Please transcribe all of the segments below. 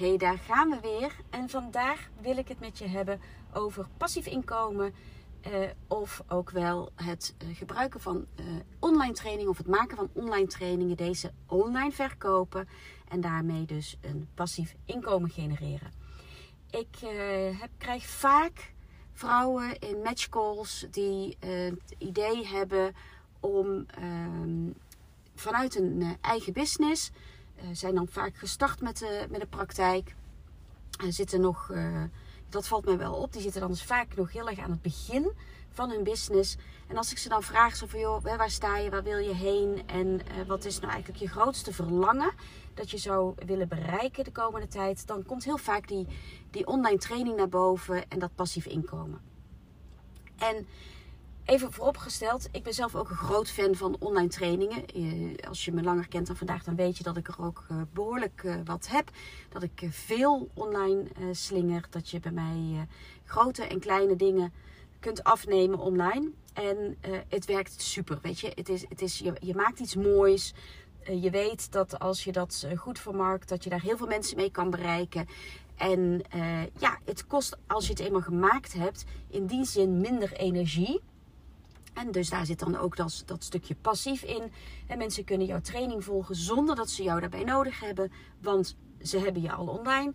Hey, daar gaan we weer. En vandaag wil ik het met je hebben over passief inkomen. eh, of ook wel het eh, gebruiken van eh, online training of het maken van online trainingen. Deze online verkopen. En daarmee dus een passief inkomen genereren. Ik eh, heb, krijg vaak vrouwen in matchcalls die eh, het idee hebben om ehm, vanuit een eh, eigen business zijn dan vaak gestart met de, met de praktijk. En zitten nog, eh, dat valt mij wel op, die zitten dan dus vaak nog heel erg aan het begin van hun business. En als ik ze dan vraag, zo van joh, waar sta je, waar wil je heen en eh, wat is nou eigenlijk je grootste verlangen dat je zou willen bereiken de komende tijd, dan komt heel vaak die, die online training naar boven en dat passief inkomen. En Even vooropgesteld, ik ben zelf ook een groot fan van online trainingen. Eh, Als je me langer kent dan vandaag, dan weet je dat ik er ook eh, behoorlijk eh, wat heb. Dat ik veel online slinger. Dat je bij mij grote en kleine dingen kunt afnemen online. En het werkt super, weet je. Het is, het is, je, maakt iets moois. Je weet dat als je dat goed vermarkt, dat je daar heel veel mensen mee kan bereiken. En ja, het kost als je het eenmaal gemaakt hebt, in die zin minder energie. En dus daar zit dan ook dat, dat stukje passief in. En mensen kunnen jouw training volgen zonder dat ze jou daarbij nodig hebben. Want ze hebben je al online.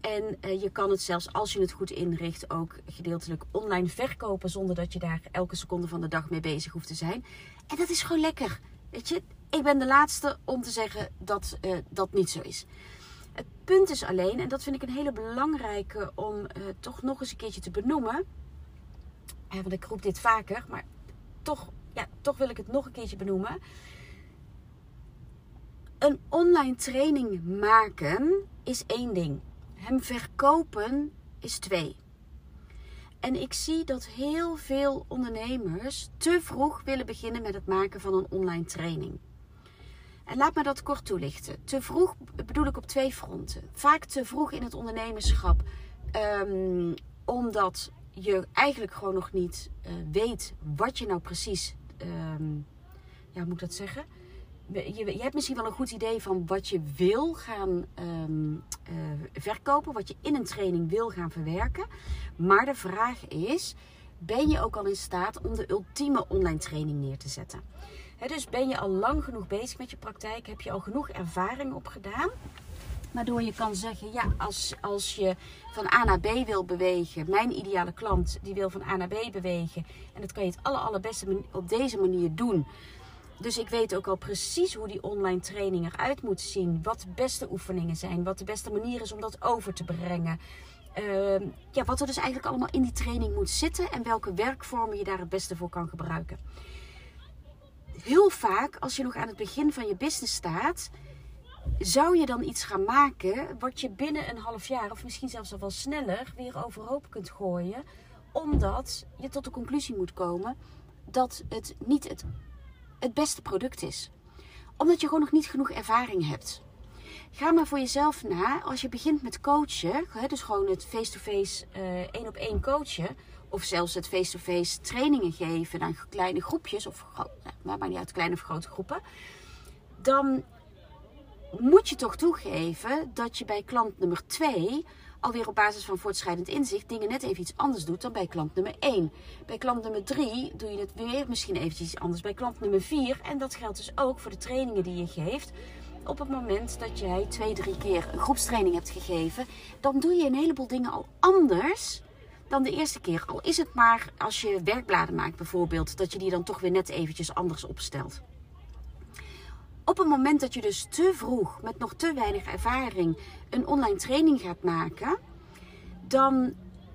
En eh, je kan het zelfs als je het goed inricht ook gedeeltelijk online verkopen. Zonder dat je daar elke seconde van de dag mee bezig hoeft te zijn. En dat is gewoon lekker. Weet je, ik ben de laatste om te zeggen dat eh, dat niet zo is. Het punt is alleen, en dat vind ik een hele belangrijke om eh, toch nog eens een keertje te benoemen. Want ik roep dit vaker, maar toch, ja, toch wil ik het nog een keertje benoemen. Een online training maken is één ding. Hem verkopen is twee. En ik zie dat heel veel ondernemers te vroeg willen beginnen met het maken van een online training. En laat me dat kort toelichten. Te vroeg bedoel ik op twee fronten. Vaak te vroeg in het ondernemerschap, ehm, omdat je eigenlijk gewoon nog niet eh, weet wat je nou precies, ehm, ja, moet ik dat zeggen? Je, je hebt misschien wel een goed idee van wat je wil gaan ehm, eh, verkopen, wat je in een training wil gaan verwerken. Maar de vraag is: ben je ook al in staat om de ultieme online training neer te zetten? Dus ben je al lang genoeg bezig met je praktijk? Heb je al genoeg ervaring opgedaan? Waardoor je kan zeggen, ja, als, als je van A naar B wil bewegen, mijn ideale klant die wil van A naar B bewegen. En dat kan je het aller, allerbeste op deze manier doen. Dus ik weet ook al precies hoe die online training eruit moet zien. Wat de beste oefeningen zijn. Wat de beste manier is om dat over te brengen. Ehm, ja, wat er dus eigenlijk allemaal in die training moet zitten. En welke werkvormen je daar het beste voor kan gebruiken. Heel vaak, als je nog aan het begin van je business staat, zou je dan iets gaan maken wat je binnen een half jaar, of misschien zelfs al wel sneller, weer overhoop kunt gooien. Omdat je tot de conclusie moet komen dat het niet het, het beste product is. Omdat je gewoon nog niet genoeg ervaring hebt. Ga maar voor jezelf na, als je begint met coachen, dus gewoon het face-to-face eh, één op één coachen, of zelfs het face-to-face trainingen geven aan kleine groepjes, of nou, maakt niet uit, kleine of grote groepen, dan moet je toch toegeven dat je bij klant nummer 2 alweer op basis van voortschrijdend inzicht dingen net even iets anders doet dan bij klant nummer 1. Bij klant nummer 3 doe je het weer misschien eventjes iets anders bij klant nummer 4. En dat geldt dus ook voor de trainingen die je geeft. Op het moment dat jij twee, drie keer een groepstraining hebt gegeven, dan doe je een heleboel dingen al anders dan de eerste keer. Al is het maar als je werkbladen maakt bijvoorbeeld, dat je die dan toch weer net eventjes anders opstelt. Op het moment dat je dus te vroeg, met nog te weinig ervaring, een online training gaat maken, dan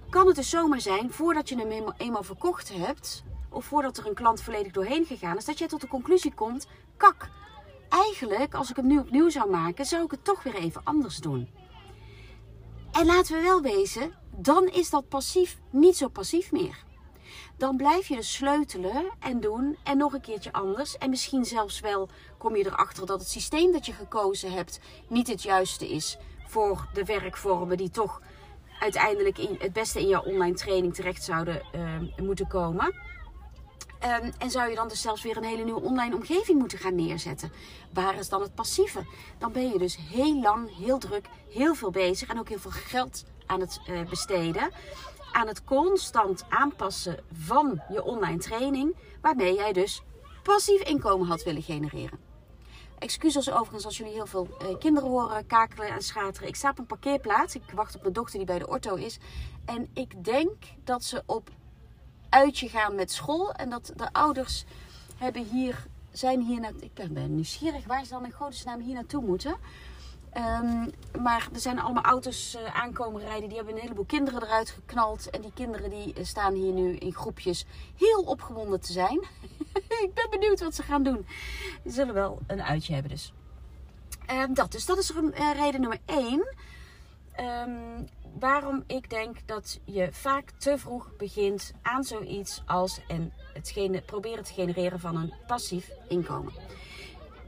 kan het dus zomaar zijn, voordat je hem eenmaal, verkocht hebt, of voordat er een klant volledig doorheen gegaan is, dat jij tot de conclusie komt: kak, eigenlijk, als ik hem nu opnieuw zou maken, zou ik het toch weer even anders doen. En laten we wel wezen, dan is dat passief niet zo passief meer. Dan blijf je dus sleutelen en doen en nog een keertje anders. En misschien zelfs wel kom je erachter dat het systeem dat je gekozen hebt niet het juiste is voor de werkvormen die toch uiteindelijk in, het beste in jouw online training terecht zouden uh, moeten komen. Um, en zou je dan dus zelfs weer een hele nieuwe online omgeving moeten gaan neerzetten? Waar is dan het passieve? Dan ben je dus heel lang, heel druk, heel veel bezig en ook heel veel geld aan het uh, besteden. Aan het constant aanpassen van je online training, waarmee jij dus passief inkomen had willen genereren. Excuses overigens als jullie heel veel uh, kinderen horen kakelen en schateren. Ik sta op een parkeerplaats. Ik wacht op mijn dochter die bij de orto is. En ik denk dat ze op uitje gaan met school. En dat de ouders hebben hier, zijn hier ik ben nieuwsgierig waar ze dan in godesnaam hier naartoe moeten. Um, maar er zijn allemaal auto's uh, aankomen rijden. Die hebben een heleboel kinderen eruit geknald. En die kinderen die uh, staan hier nu in groepjes heel opgewonden te zijn. ik ben benieuwd wat ze gaan doen. Ze zullen wel een uitje hebben dus. Um, dat, dus dat is uh, reden nummer 1. Um, waarom ik denk dat je vaak te vroeg begint aan zoiets als en het proberen te genereren van een passief inkomen.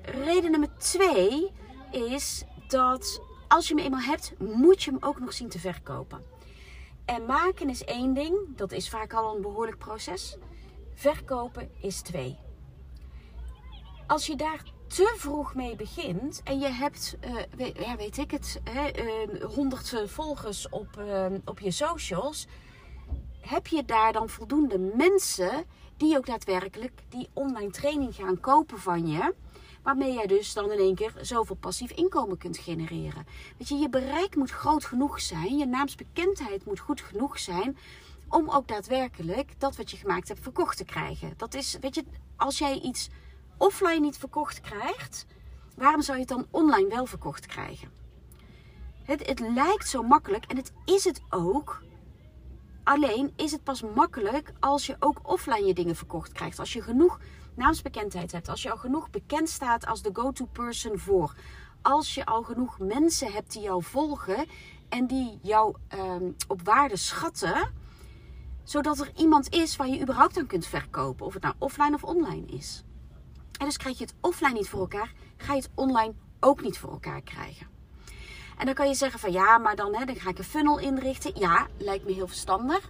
Reden nummer 2 is dat als je hem eenmaal hebt, moet je hem ook nog zien te verkopen. En maken is één ding, dat is vaak al een behoorlijk proces. Verkopen is twee. Als je daar te vroeg mee begint en je hebt, uh, weet, ja, weet ik het, uh, 100 volgers op, uh, op je socials, heb je daar dan voldoende mensen die ook daadwerkelijk die online training gaan kopen van je? Waarmee jij dus dan in één keer zoveel passief inkomen kunt genereren. Weet je, je bereik moet groot genoeg zijn. Je naamsbekendheid moet goed genoeg zijn. Om ook daadwerkelijk dat wat je gemaakt hebt verkocht te krijgen. Dat is, weet je, als jij iets offline niet verkocht krijgt, waarom zou je het dan online wel verkocht krijgen? Het, het lijkt zo makkelijk en het is het ook. Alleen is het pas makkelijk als je ook offline je dingen verkocht krijgt. Als je genoeg naamsbekendheid hebt. Als je al genoeg bekend staat als de go-to person voor. Als je al genoeg mensen hebt die jou volgen en die jou um, op waarde schatten. Zodat er iemand is waar je überhaupt aan kunt verkopen. Of het nou offline of online is. En dus krijg je het offline niet voor elkaar, ga je het online ook niet voor elkaar krijgen. En dan kan je zeggen van ja, maar dan, hè, dan ga ik een funnel inrichten. Ja, lijkt me heel verstandig.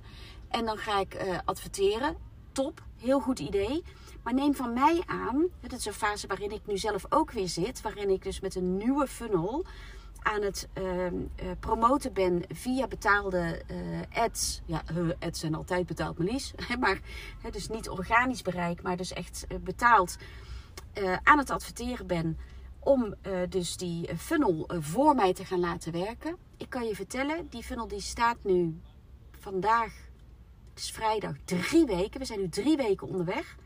En dan ga ik uh, adverteren. Top, heel goed idee. Maar neem van mij aan, het is een fase waarin ik nu zelf ook weer zit, waarin ik dus met een nieuwe funnel aan het uh, uh, promoten ben via betaalde uh, ads. Ja, ads zijn altijd betaald, Melis. maar dus niet organisch bereik, maar dus echt betaald aan het adverteren ben. Om dus die funnel voor mij te gaan laten werken. Ik kan je vertellen, die funnel die staat nu vandaag, het is vrijdag, drie weken. We zijn nu drie weken onderweg.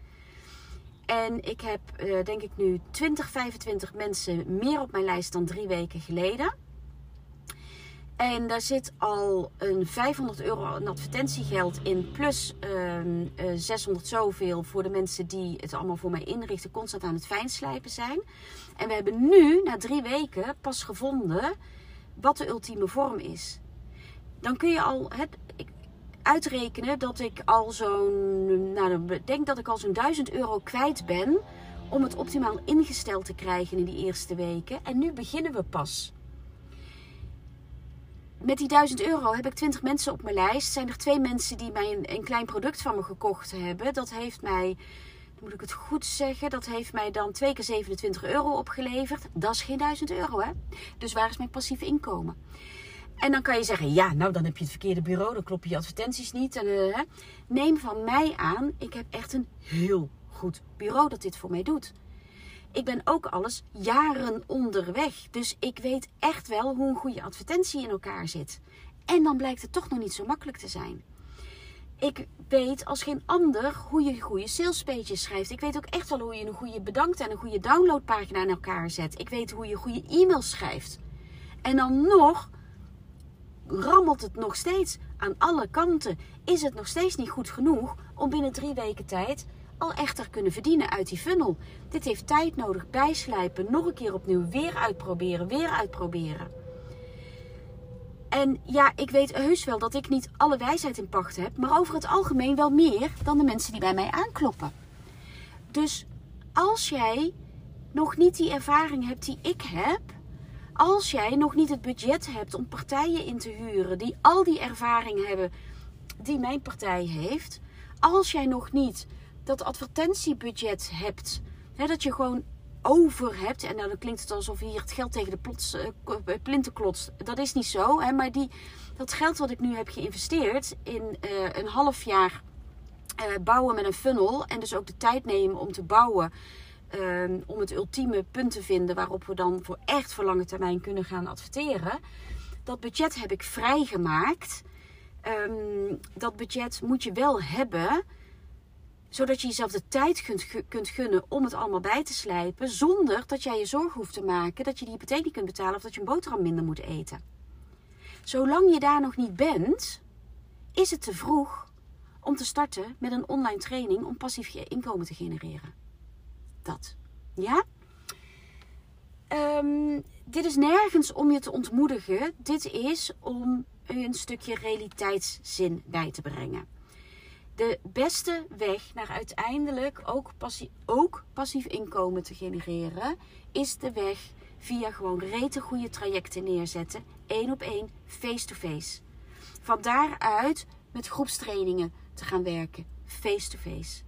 En ik heb uh, denk ik nu 20, 25 mensen meer op mijn lijst dan drie weken geleden. En daar zit al een 500 euro aan advertentiegeld in. Plus uh, uh, 600 zoveel voor de mensen die het allemaal voor mij inrichten. Constant aan het fijnslijpen zijn. En we hebben nu, na drie weken, pas gevonden wat de ultieme vorm is. Dan kun je al, het, uitrekenen dat ik al zo'n, nou, denk dat ik al zo'n 1000 euro kwijt ben om het optimaal ingesteld te krijgen in die eerste weken. En nu beginnen we pas. Met die 1000 euro heb ik 20 mensen op mijn lijst. Zijn er twee mensen die mij een, een klein product van me gekocht hebben. Dat heeft mij, moet ik het goed zeggen, dat heeft mij dan twee keer 27 euro opgeleverd. Dat is geen 1000 euro hè. Dus waar is mijn passieve inkomen? En dan kan je zeggen, ja, nou dan heb je het verkeerde bureau, dan kloppen je advertenties niet. En, uh, neem van mij aan, ik heb echt een heel goed bureau dat dit voor mij doet. Ik ben ook alles jaren onderweg. Dus ik weet echt wel hoe een goede advertentie in elkaar zit. En dan blijkt het toch nog niet zo makkelijk te zijn. Ik weet als geen ander hoe je goede salespages schrijft. Ik weet ook echt wel hoe je een goede bedankt en een goede downloadpagina in elkaar zet. Ik weet hoe je goede e-mails schrijft. En dan nog rammelt het nog steeds aan alle kanten. Is het nog steeds niet goed genoeg om binnen drie weken tijd al echter kunnen verdienen uit die funnel. Dit heeft tijd nodig, bijslijpen, nog een keer opnieuw, weer uitproberen, weer uitproberen. En ja, ik weet heus wel dat ik niet alle wijsheid in pacht heb, maar over het algemeen wel meer dan de mensen die bij mij aankloppen. Dus als jij nog niet die ervaring hebt die ik heb, als jij nog niet het budget hebt om partijen in te huren die al die ervaring hebben die mijn partij heeft, als jij nog niet dat advertentiebudget hebt, hè, dat je gewoon over hebt, en dan klinkt het alsof hier het geld tegen de plots, uh, plinten klotst. Dat is niet zo, hè, maar die, dat geld wat ik nu heb geïnvesteerd in uh, een half jaar bouwen met een funnel en dus ook de tijd nemen om te bouwen. Um, om het ultieme punt te vinden waarop we dan voor echt voor lange termijn kunnen gaan adverteren. Dat budget heb ik vrijgemaakt. Um, dat budget moet je wel hebben zodat je jezelf de tijd kunt, kunt gunnen om het allemaal bij te slijpen. Zonder dat jij je zorgen hoeft te maken dat je die hypotheek niet kunt betalen of dat je een boterham minder moet eten. Zolang je daar nog niet bent, is het te vroeg om te starten met een online training om passief je inkomen te genereren. Dat. Ja? Um, dit is nergens om je te ontmoedigen. Dit is om een stukje realiteitszin bij te brengen de beste weg naar uiteindelijk ook, passie, ook passief inkomen te genereren, is de weg via gewoon rete goede trajecten neerzetten, één op één, face-to-face. Van daaruit met groepstrainingen te gaan werken, face-to-face.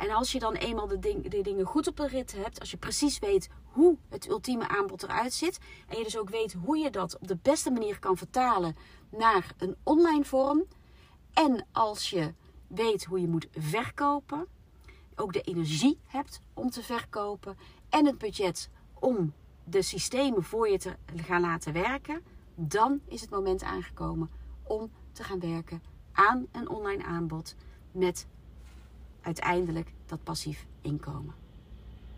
En als je dan eenmaal de, ding, de dingen goed op de rit hebt, als je precies weet hoe het ultieme aanbod eruit zit, en je dus ook weet hoe je dat op de beste manier kan vertalen naar een online vorm, en als je weet hoe je moet verkopen, ook de energie hebt om te verkopen en het budget om de systemen voor je te gaan laten werken, dan is het moment aangekomen om te gaan werken aan een online aanbod met uiteindelijk dat passief inkomen.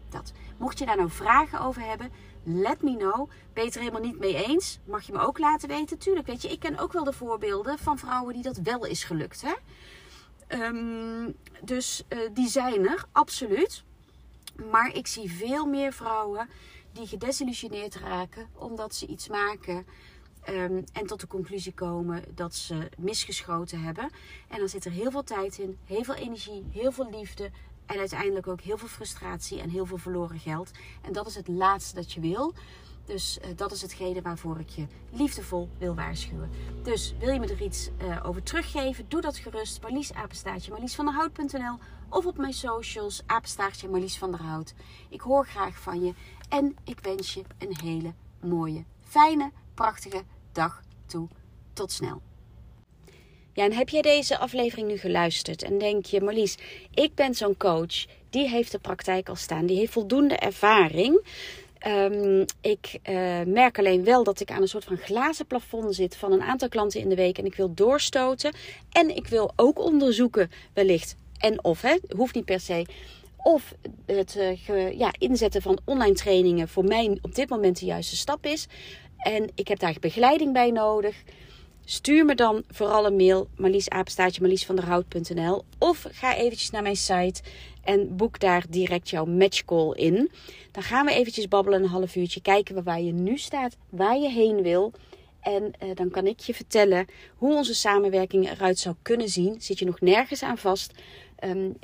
Dat. Mocht je daar nou vragen over hebben, let me know. Ben je het er helemaal niet mee eens? Mag je me ook laten weten? Tuurlijk, weet je, ik ken ook wel de voorbeelden van vrouwen die dat wel is gelukt. Hè? Um, dus uh, die zijn er, absoluut. Maar ik zie veel meer vrouwen die gedesillusioneerd raken omdat ze iets maken um, en tot de conclusie komen dat ze misgeschoten hebben. En dan zit er heel veel tijd in, heel veel energie, heel veel liefde en uiteindelijk ook heel veel frustratie en heel veel verloren geld. En dat is het laatste dat je wil. Dus uh, dat is hetgene waarvoor ik je liefdevol wil waarschuwen. Dus wil je me er iets uh, over teruggeven? Doe dat gerust. Marlies apenstaartje marliesvanderhout.nl of op mijn socials apenstaartje Marlies van der Hout. Ik hoor graag van je en ik wens je een hele mooie, fijne, prachtige dag toe. Tot snel. Ja, en heb jij deze aflevering nu geluisterd en denk je, Marlies, ik ben zo'n coach, die heeft de praktijk al staan, die heeft voldoende ervaring. Um, ik uh, merk alleen wel dat ik aan een soort van glazen plafond zit van een aantal klanten in de week. En ik wil doorstoten. En ik wil ook onderzoeken, wellicht. En of, hè, hoeft niet per se. Of het uh, ja, inzetten van online trainingen voor mij op dit moment de juiste stap is. En ik heb daar begeleiding bij nodig. Stuur me dan vooral een mail, marliesapenstaatje of ga eventjes naar mijn site en boek daar direct jouw matchcall in. Dan gaan we eventjes babbelen een half uurtje, kijken we waar je nu staat, waar je heen wil. En uh, dan kan ik je vertellen hoe onze samenwerking eruit zou kunnen zien. Zit je nog nergens aan vast? Um,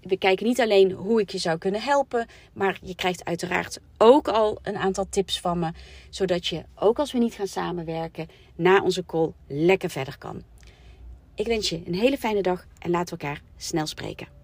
we kijken niet alleen hoe ik je zou kunnen helpen, maar je krijgt uiteraard ook al een aantal tips van me, zodat je, ook als we niet gaan samenwerken, na onze call lekker verder kan. Ik wens je een hele fijne dag en laten we elkaar snel spreken.